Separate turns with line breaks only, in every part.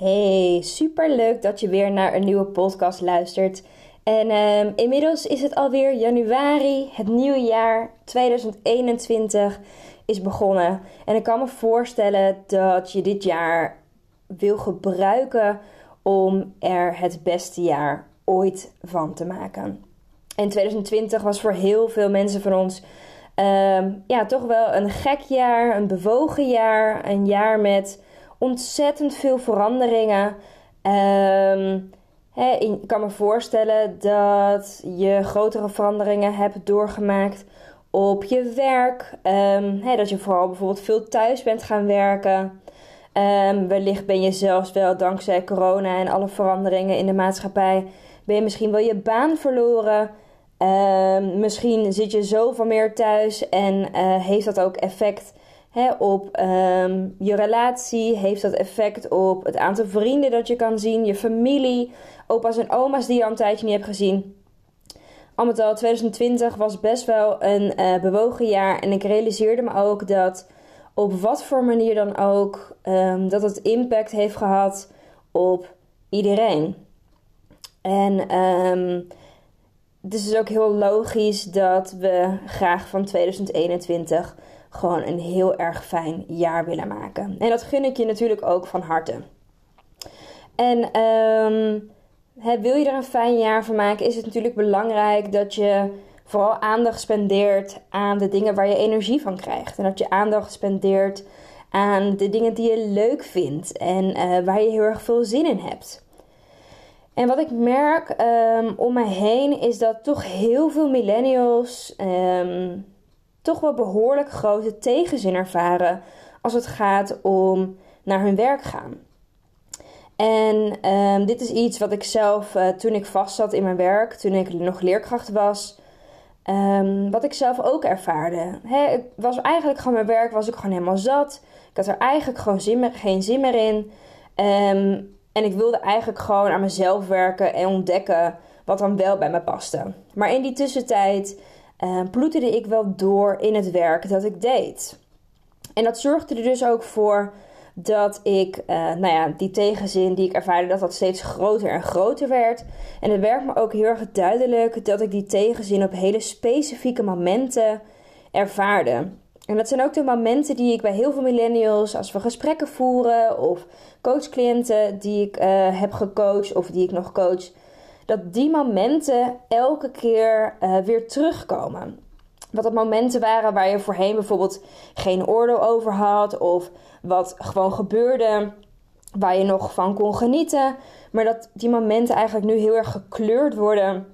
Hey, super leuk dat je weer naar een nieuwe podcast luistert. En um, inmiddels is het alweer januari, het nieuwe jaar 2021 is begonnen. En ik kan me voorstellen dat je dit jaar wil gebruiken om er het beste jaar ooit van te maken. En 2020 was voor heel veel mensen van ons um, ja, toch wel een gek jaar, een bewogen jaar, een jaar met ontzettend veel veranderingen. Um, ik kan me voorstellen dat je grotere veranderingen hebt doorgemaakt op je werk. Um, dat je vooral bijvoorbeeld veel thuis bent gaan werken. Um, wellicht ben je zelfs wel dankzij corona en alle veranderingen in de maatschappij. Ben je misschien wel je baan verloren. misschien zit je zoveel meer thuis en uh, heeft dat ook effect op um, je relatie heeft dat effect op het aantal vrienden dat je kan zien, je familie, opa's en oma's die je al een tijdje niet hebt gezien. Al met al, 2020 was best wel een uh, bewogen jaar en ik realiseerde me ook dat op wat voor manier dan ook, um, dat het impact heeft gehad op iedereen. En um, het is dus ook heel logisch dat we graag van 2021 gewoon een heel erg fijn jaar willen maken. En dat gun ik je natuurlijk ook van harte. En um, wil je er een fijn jaar van maken, is het natuurlijk belangrijk dat je vooral aandacht spendeert aan de dingen waar je energie van krijgt. En dat je aandacht spendeert aan de dingen die je leuk vindt en uh, waar je heel erg veel zin in hebt. En wat ik merk um, om me heen is dat toch heel veel millennials um, toch wel behoorlijk grote tegenzin ervaren als het gaat om naar hun werk gaan. En um, dit is iets wat ik zelf, uh, toen ik vast zat in mijn werk, toen ik nog leerkracht was, um, wat ik zelf ook ervaarde. He, het was eigenlijk gewoon mijn werk, was ik gewoon helemaal zat. Ik had er eigenlijk gewoon zin meer, geen zin meer in. Um, en ik wilde eigenlijk gewoon aan mezelf werken en ontdekken wat dan wel bij me paste. Maar in die tussentijd uh, ploeterde ik wel door in het werk dat ik deed. En dat zorgde er dus ook voor dat ik, uh, nou ja, die tegenzin die ik ervaarde, dat dat steeds groter en groter werd. En het werd me ook heel erg duidelijk dat ik die tegenzin op hele specifieke momenten ervaarde. En dat zijn ook de momenten die ik bij heel veel millennials, als we gesprekken voeren of coachcliënten die ik uh, heb gecoacht of die ik nog coach, dat die momenten elke keer uh, weer terugkomen. Wat dat momenten waren waar je voorheen bijvoorbeeld geen oordeel over had, of wat gewoon gebeurde waar je nog van kon genieten. Maar dat die momenten eigenlijk nu heel erg gekleurd worden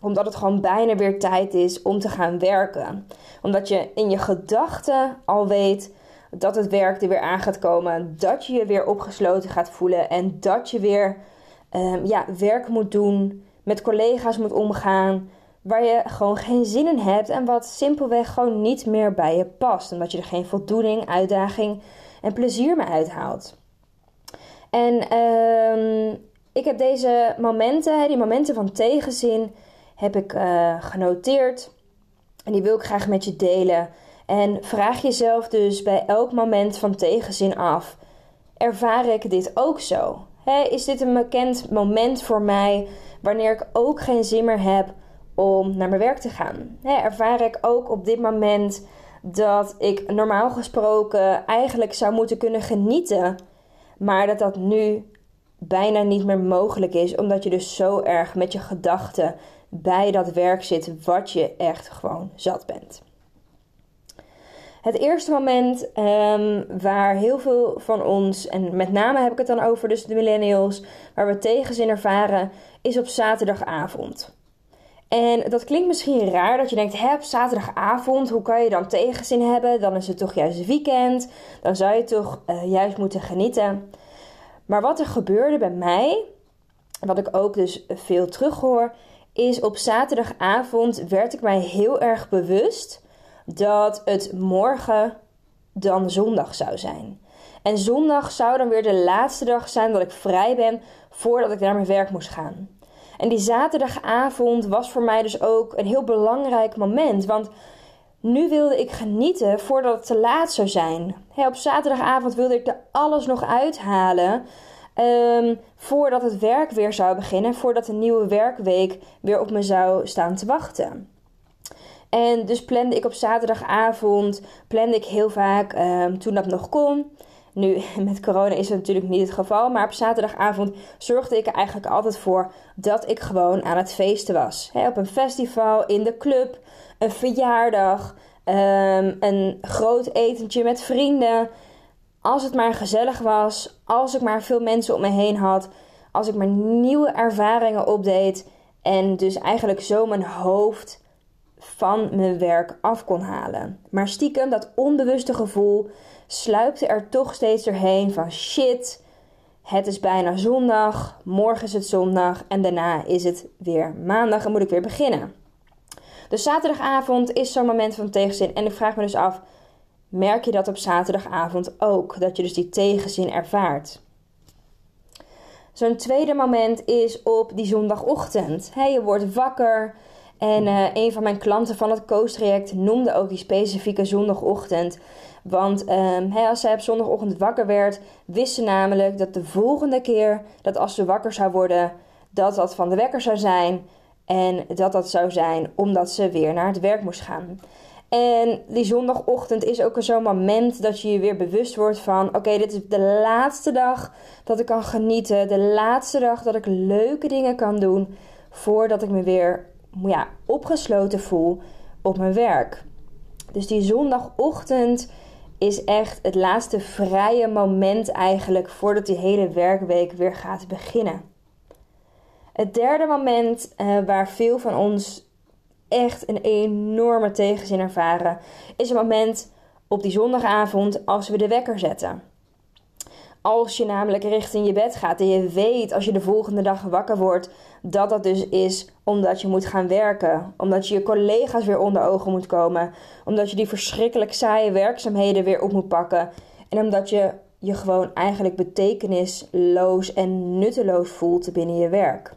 omdat het gewoon bijna weer tijd is om te gaan werken. Omdat je in je gedachten al weet dat het werk er weer aan gaat komen. Dat je je weer opgesloten gaat voelen. En dat je weer um, ja, werk moet doen, met collega's moet omgaan, waar je gewoon geen zin in hebt en wat simpelweg gewoon niet meer bij je past, omdat je er geen voldoening, uitdaging en plezier meer uithaalt. En um, ik heb deze momenten, die momenten van tegenzin, heb ik uh, genoteerd en die wil ik graag met je delen. En vraag jezelf dus bij elk moment van tegenzin af: ervaar ik dit ook zo? Is dit een bekend moment voor mij wanneer ik ook geen zin meer heb om naar mijn werk te gaan? ervaar ik ook op dit moment dat ik normaal gesproken eigenlijk zou moeten kunnen genieten, maar dat dat nu bijna niet meer mogelijk is, omdat je dus zo erg met je gedachten bij dat werk zit wat je echt gewoon zat bent. Het eerste moment um, waar heel veel van ons, en met name heb ik het dan over dus de millennials, waar we tegenzin ervaren, is op zaterdagavond. En dat klinkt misschien raar dat je denkt, hè, op zaterdagavond, hoe kan je dan tegenzin hebben? Dan is het toch juist weekend, dan zou je toch uh, juist moeten genieten. Maar wat er gebeurde bij mij, wat ik ook dus veel terughoor, is op zaterdagavond werd ik mij heel erg bewust dat het morgen dan zondag zou zijn. En zondag zou dan weer de laatste dag zijn dat ik vrij ben voordat ik naar mijn werk moest gaan. En die zaterdagavond was voor mij dus ook een heel belangrijk moment. Want nu wilde ik genieten voordat het te laat zou zijn. op zaterdagavond wilde ik er alles nog uithalen. Um, voordat het werk weer zou beginnen. Voordat de nieuwe werkweek weer op me zou staan te wachten. En dus plande ik op zaterdagavond, plande ik heel vaak um, toen dat nog kon. Nu, met corona is het natuurlijk niet het geval, maar op zaterdagavond zorgde ik er eigenlijk altijd voor dat ik gewoon aan het feesten was. op een festival, in de club, een verjaardag, um, een groot etentje met vrienden. Als het maar gezellig was, als ik maar veel mensen om me heen had, als ik maar nieuwe ervaringen opdeed en dus eigenlijk zo mijn hoofd van mijn werk af kon halen. Maar stiekem dat onbewuste gevoel sluipte er toch steeds doorheen van shit, het is bijna zondag, morgen is het zondag en daarna is het weer maandag en moet ik weer beginnen. Dus zaterdagavond is zo'n moment van tegenzin en ik vraag me dus af, merk je dat op zaterdagavond ook, dat je dus die tegenzin ervaart? Zo'n tweede moment is op die zondagochtend. je wordt wakker, en uh, een van mijn klanten van het Coast-traject noemde ook die specifieke zondagochtend. Want um, als zij op zondagochtend wakker werd, wist ze namelijk dat de volgende keer dat als ze wakker zou worden, dat dat van de wekker zou zijn. En dat dat zou zijn omdat ze weer naar het werk moest gaan. En die zondagochtend is ook zo'n moment dat je je weer bewust wordt van: oké, dit is de laatste dag dat ik kan genieten. De laatste dag dat ik leuke dingen kan doen voordat ik me weer opgesloten voel op mijn werk. Dus die zondagochtend is echt het laatste vrije moment eigenlijk voordat die hele werkweek weer gaat beginnen. Het derde moment uh, waar veel van ons echt een enorme tegenzin ervaren, is het moment op die zondagavond als we de wekker zetten. Als je namelijk richting je bed gaat en je weet als je de volgende dag wakker wordt dat dat dus is omdat je moet gaan werken, omdat je je collega's weer onder ogen moet komen, omdat je die verschrikkelijk saaie werkzaamheden weer op moet pakken en omdat je je gewoon eigenlijk betekenisloos en nutteloos voelt binnen je werk.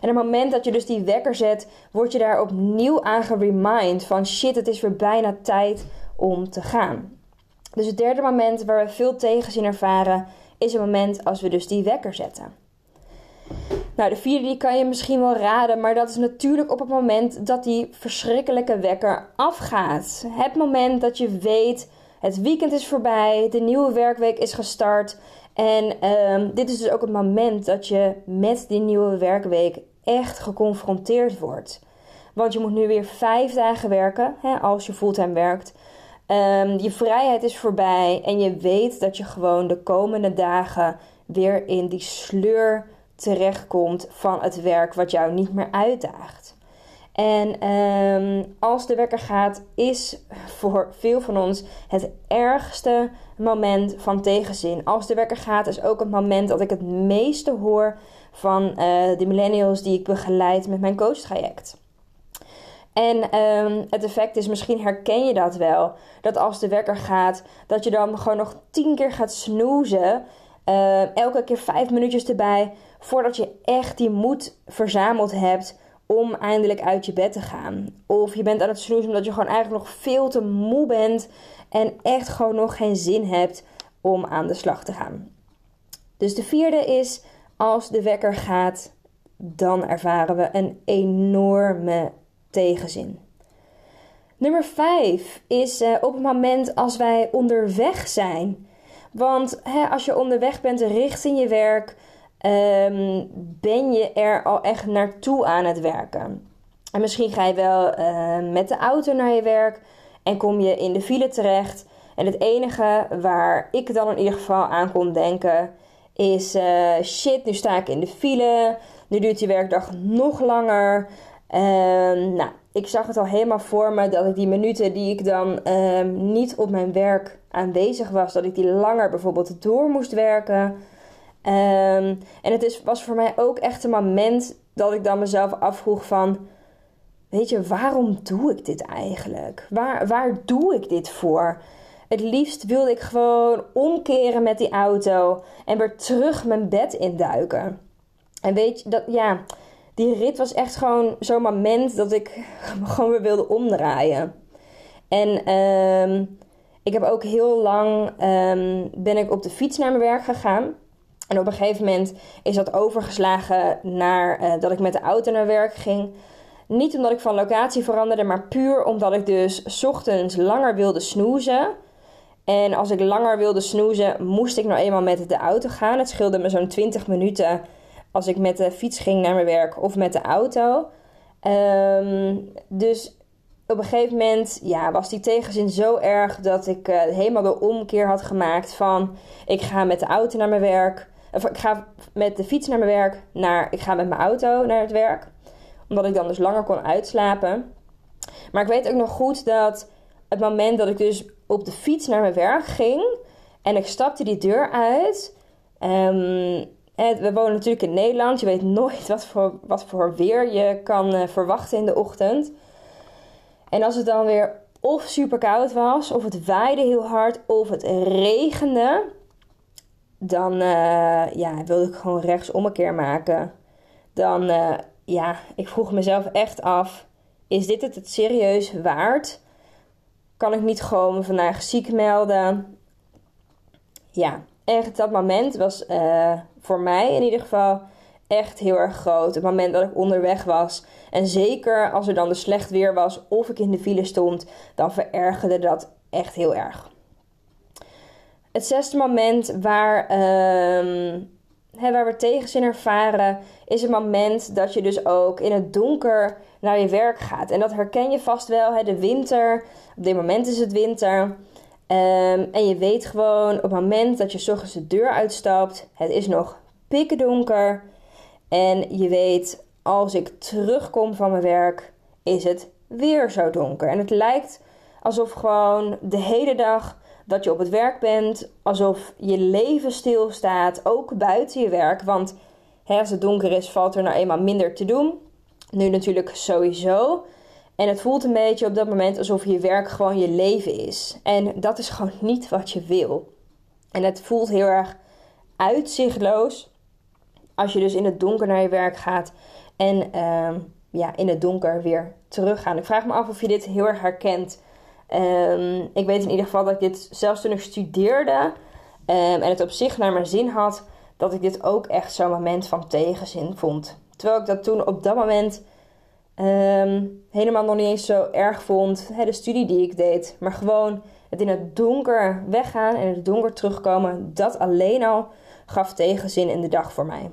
En op het moment dat je dus die wekker zet, word je daar opnieuw aan geremind van shit, het is weer bijna tijd om te gaan. Dus het derde moment waar we veel tegenzin ervaren, is het moment als we dus die wekker zetten. Nou, de vierde die kan je misschien wel raden, maar dat is natuurlijk op het moment dat die verschrikkelijke wekker afgaat. Het moment dat je weet, het weekend is voorbij, de nieuwe werkweek is gestart. En um, dit is dus ook het moment dat je met die nieuwe werkweek echt geconfronteerd wordt. Want je moet nu weer vijf dagen werken, hè, als je fulltime werkt. Um, je vrijheid is voorbij en je weet dat je gewoon de komende dagen weer in die sleur terechtkomt van het werk wat jou niet meer uitdaagt. En um, als de wekker gaat, is voor veel van ons het ergste moment van tegenzin. Als de wekker gaat, is ook het moment dat ik het meeste hoor van uh, de millennials die ik begeleid met mijn coachtraject. En um, het effect is, misschien herken je dat wel, dat als de wekker gaat, dat je dan gewoon nog tien keer gaat snoezen. Uh, elke keer vijf minuutjes erbij, voordat je echt die moed verzameld hebt om eindelijk uit je bed te gaan. Of je bent aan het snoezen omdat je gewoon eigenlijk nog veel te moe bent en echt gewoon nog geen zin hebt om aan de slag te gaan. Dus de vierde is, als de wekker gaat, dan ervaren we een enorme tegenzin. Nummer 5 is uh, op het moment als wij onderweg zijn. Want hè, als je onderweg bent richting je werk, um, ben je er al echt naartoe aan het werken. En misschien ga je wel uh, met de auto naar je werk en kom je in de file terecht. En het enige waar ik dan in ieder geval aan kon denken is: uh, shit, nu sta ik in de file. Nu duurt die werkdag nog langer. Ehm, nou, ik zag het al helemaal voor me dat ik die minuten die ik dan ehm, niet op mijn werk aanwezig was, dat ik die langer bijvoorbeeld door moest werken. Ehm, en het is, was voor mij ook echt een moment dat ik dan mezelf afvroeg van... Weet je, waarom doe ik dit eigenlijk? Waar, waar doe ik dit voor? Het liefst wilde ik gewoon omkeren met die auto en weer terug mijn bed induiken. En weet je, dat, ja, die rit was echt gewoon zo'n moment dat ik gewoon weer wilde omdraaien. En um, ik heb ook heel lang um, ben ik op de fiets naar mijn werk gegaan. En op een gegeven moment is dat overgeslagen naar uh, dat ik met de auto naar werk ging. Niet omdat ik van locatie veranderde, maar puur omdat ik dus ochtends langer wilde snoezen. En als ik langer wilde snoezen, moest ik nou eenmaal met de auto gaan. Het scheelde me zo'n 20 minuten als ik met de fiets ging naar mijn werk of met de auto. Um, dus op een gegeven moment ja, was die tegenzin zo erg dat ik uh, helemaal de omkeer had gemaakt van ik ga met de auto naar mijn werk. Of ik ga met de fiets naar mijn werk, naar ik ga met mijn auto naar het werk. Omdat ik dan dus langer kon uitslapen. Maar ik weet ook nog goed dat het moment dat ik dus op de fiets naar mijn werk ging en ik stapte die deur uit. Um, we wonen natuurlijk in Nederland. Je weet nooit wat voor, wat voor weer je kan uh, verwachten in de ochtend. En als het dan weer of super koud was, of het waaide heel hard, of het regende, dan uh, ja, wilde ik gewoon rechts om een keer maken. Dan, uh, ja, ik vroeg mezelf echt af: is dit het, het serieus waard? Kan ik niet gewoon vandaag ziek melden? Ja, echt dat moment was uh, voor mij in ieder geval echt heel erg groot. Het moment dat ik onderweg was. En zeker als er dan de slecht weer was of ik in de file stond, dan verergerde dat echt heel erg. Het zesde moment waar, uh, hè, waar we tegenzin ervaren, is het moment dat je dus ook in het donker naar je werk gaat. En dat herken je vast wel, hè, de winter. Op dit moment is het winter. Um, en je weet gewoon op het moment dat je ochtends de deur uitstapt, het is nog pikken donker. En je weet, als ik terugkom van mijn werk, is het weer zo donker. En het lijkt alsof gewoon de hele dag dat je op het werk bent, alsof je leven stilstaat, ook buiten je werk. Want hè, als het donker is, valt er nou eenmaal minder te doen. Nu natuurlijk sowieso. En het voelt een beetje op dat moment alsof je werk gewoon je leven is. En dat is gewoon niet wat je wil. En het voelt heel erg uitzichtloos als je dus in het donker naar je werk gaat en uh, ja, in het donker weer teruggaan. Ik vraag me af of je dit heel erg herkent. Um, ik weet in ieder geval dat ik dit zelfs toen ik studeerde um, en het op zich naar mijn zin had, dat ik dit ook echt zo'n moment van tegenzin vond. Terwijl ik dat toen op dat moment um, helemaal nog niet eens zo erg vond, hè, de studie die ik deed. Maar gewoon het in het donker weggaan en in het donker terugkomen, dat alleen al gaf tegenzin in de dag voor mij.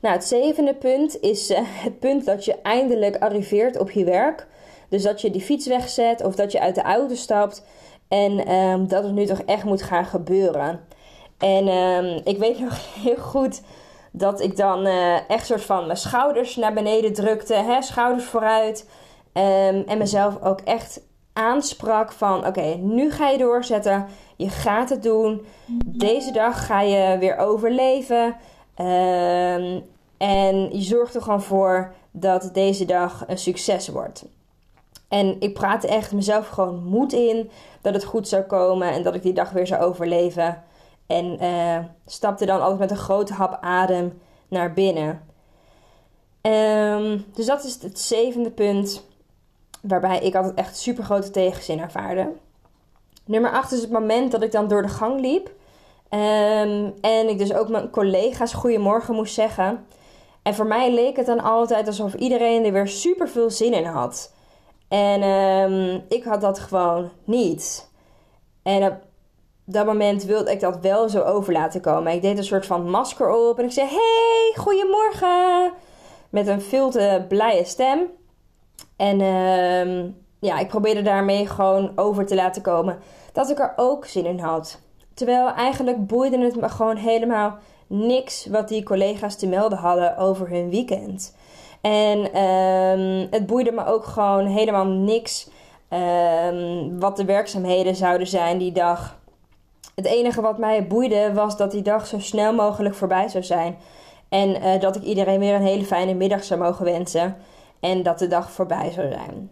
Nou, het zevende punt is uh, het punt dat je eindelijk arriveert op je werk. Dus dat je die fiets wegzet of dat je uit de auto stapt. En um, dat het nu toch echt moet gaan gebeuren. En um, ik weet nog heel goed dat ik dan uh, echt soort van mijn schouders naar beneden drukte. Hè, schouders vooruit. Um, en mezelf ook echt aansprak van... Oké, nu ga je doorzetten. Je gaat het doen. Deze dag ga je weer overleven. Um, en je zorgt er gewoon voor dat deze dag een succes wordt. En ik praatte echt mezelf gewoon moed in dat het goed zou komen en dat ik die dag weer zou overleven. En uh, stapte dan altijd met een grote hap adem naar binnen. Um, dus dat is het zevende punt waarbij ik altijd echt super grote tegenzin ervaarde. Nummer 8 is het moment dat ik dan door de gang liep. Um, en ik dus ook mijn collega's goedemorgen moest zeggen. En voor mij leek het dan altijd alsof iedereen er weer super veel zin in had. En um, ik had dat gewoon niet. En op dat moment wilde ik dat wel zo over laten komen. Ik deed een soort van masker op en ik zei: Hey, goedemorgen. Met een veel te blije stem. En um, ja, ik probeerde daarmee gewoon over te laten komen dat ik er ook zin in had. Terwijl eigenlijk boeide het me gewoon helemaal niks wat die collega's te melden hadden over hun weekend. En ehm, het boeide me ook gewoon helemaal niks ehm, wat de werkzaamheden zouden zijn die dag. Het enige wat mij boeide was dat die dag zo snel mogelijk voorbij zou zijn. En eh, dat ik iedereen weer een hele fijne middag zou mogen wensen. En dat de dag voorbij zou zijn.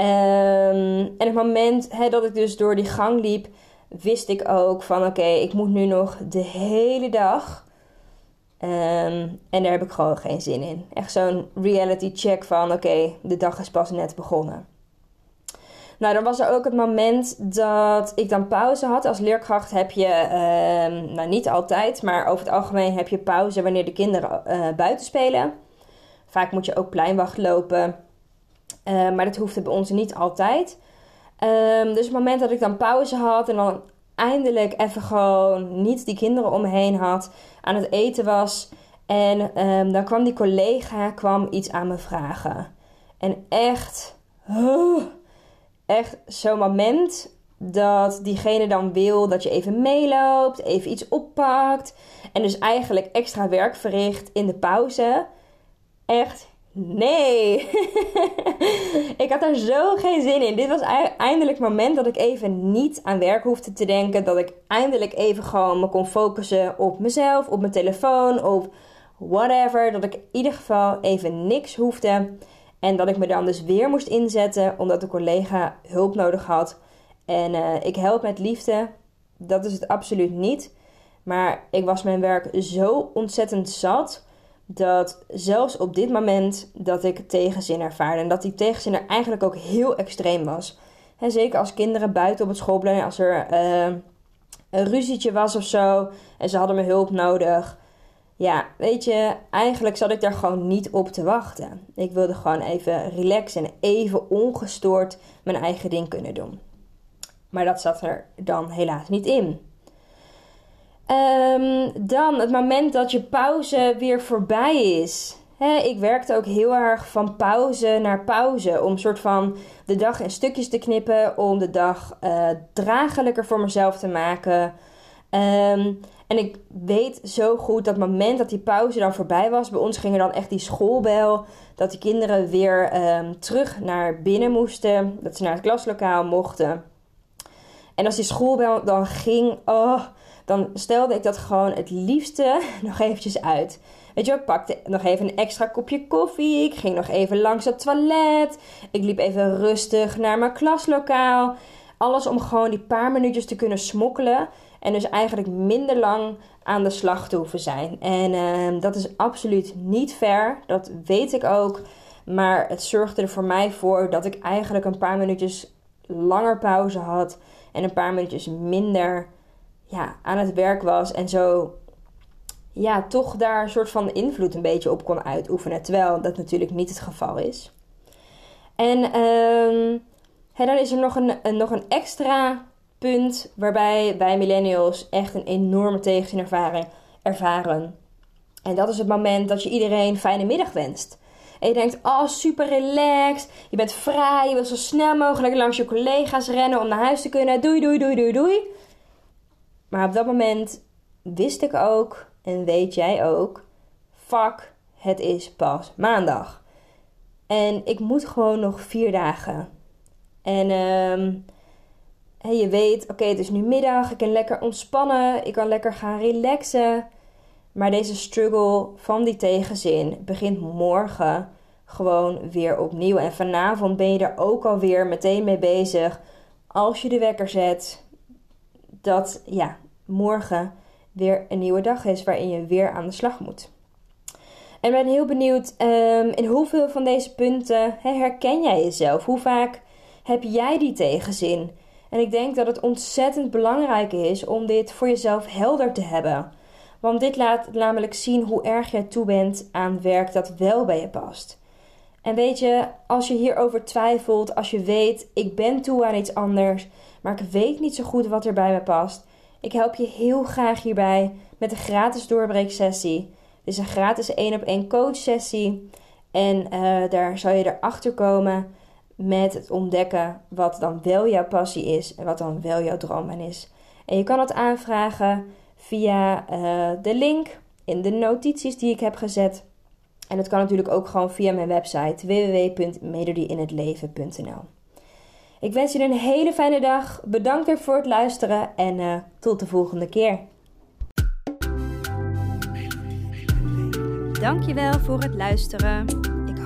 Um, en het moment dat ik dus door die gang liep, wist ik ook van oké, ik moet nu nog de hele dag. Um, en daar heb ik gewoon geen zin in. Echt zo'n reality check van oké, de dag is pas net begonnen. Nou, dan was er ook het moment dat ik dan pauze had. Als leerkracht heb je, uh, nou niet altijd, maar over het algemeen heb je pauze wanneer de kinderen uh, buiten spelen. Vaak moet je ook pleinwacht lopen. Uh, maar dat hoefde bij ons niet altijd. Um, dus het moment dat ik dan pauze had en dan eindelijk even gewoon niet die kinderen om me heen had, aan het eten was. En um, dan kwam die collega kwam iets aan me vragen. En echt, echt zo'n moment dat diegene dan wil dat je even meeloopt, even iets oppakt. En dus eigenlijk extra werk verricht in de pauze. Echt Nee, ik had daar zo geen zin in. Dit was eindelijk het moment dat ik even niet aan werk hoefde te denken. Dat ik eindelijk even gewoon me kon focussen op mezelf, op mijn telefoon, op whatever. Dat ik in ieder geval even niks hoefde. En dat ik me dan dus weer moest inzetten omdat de collega hulp nodig had. En uh, ik help met liefde. Dat is het absoluut niet. Maar ik was mijn werk zo ontzettend zat dat zelfs op dit moment dat ik tegenzin ervaarde. En dat die tegenzin er eigenlijk ook heel extreem was. En zeker als kinderen buiten op het schoolplein, als er uh, een ruzietje was of zo. En ze hadden me hulp nodig. Ja, weet je, eigenlijk zat ik daar gewoon niet op te wachten. Ik wilde gewoon even relaxen en even ongestoord mijn eigen ding kunnen doen. Maar dat zat er dan helaas niet in. Um, dan het moment dat je pauze weer voorbij is. ik werkte ook heel erg van pauze naar pauze. Om soort van de dag in stukjes te knippen. Om de dag uh, dragelijker voor mezelf te maken. Um, en ik weet zo goed dat het moment dat die pauze dan voorbij was. Bij ons ging er dan echt die schoolbel. Dat de kinderen weer um, terug naar binnen moesten. Dat ze naar het klaslokaal mochten. En als die schoolbel dan ging. Oh, dan stelde ik dat gewoon het liefste nog eventjes uit. Weet je, ik pakte nog even een extra kopje koffie. Ik ging nog even langs het toilet. Ik liep even rustig naar mijn klaslokaal. Alles om gewoon die paar minuutjes te kunnen smokkelen. En dus eigenlijk minder lang aan de slag te hoeven zijn. En uh, dat is absoluut niet fair. Dat weet ik ook. Maar het zorgde er voor mij voor dat ik eigenlijk een paar minuutjes langer pauze had. En een paar minuutjes minder ja, aan het werk was en zo ja, toch daar een soort van invloed een beetje op kon uitoefenen. Terwijl dat natuurlijk niet het geval is. En um, dan is er nog een, nog een extra punt waarbij wij millennials echt een enorme tegenzin ervaren. En dat is het moment dat je iedereen fijne middag wenst. En je denkt, oh super relaxed, je bent vrij, je wil zo snel mogelijk langs je collega's rennen om naar huis te kunnen. Doei, doei, doei, doei, doei. Maar op dat moment wist ik ook, en weet jij ook, fuck, het is pas maandag. En ik moet gewoon nog vier dagen. En um, je weet, oké, het is nu middag, ik kan lekker ontspannen, ik kan lekker gaan relaxen. Maar deze struggle van die tegenzin begint morgen gewoon weer opnieuw. En vanavond ben je er ook alweer meteen mee bezig. Als je de wekker zet, dat ja, morgen weer een nieuwe dag is waarin je weer aan de slag moet. En ben heel benieuwd um, in hoeveel van deze punten herken jij jezelf? Hoe vaak heb jij die tegenzin? En ik denk dat het ontzettend belangrijk is om dit voor jezelf helder te hebben. Want dit laat namelijk zien hoe erg jij toe bent aan werk dat wel bij je past. En weet je, als je hierover twijfelt, als je weet, ik ben toe aan iets anders, maar ik weet niet zo goed wat er bij me past. Ik help je heel graag hierbij met een gratis doorbreeksessie. Dit is een gratis 1 op 1 coach sessie. En uh, daar zal je erachter komen met het ontdekken wat dan wel jouw passie is en wat dan wel jouw droombaan is. En je kan het aanvragen via uh, de link in de notities die ik heb gezet. En dat kan natuurlijk ook gewoon via mijn website www.melodieinhetleven.nl. Ik wens je een hele fijne dag. Bedankt weer voor het luisteren en uh, tot de volgende keer. Dankjewel voor het luisteren.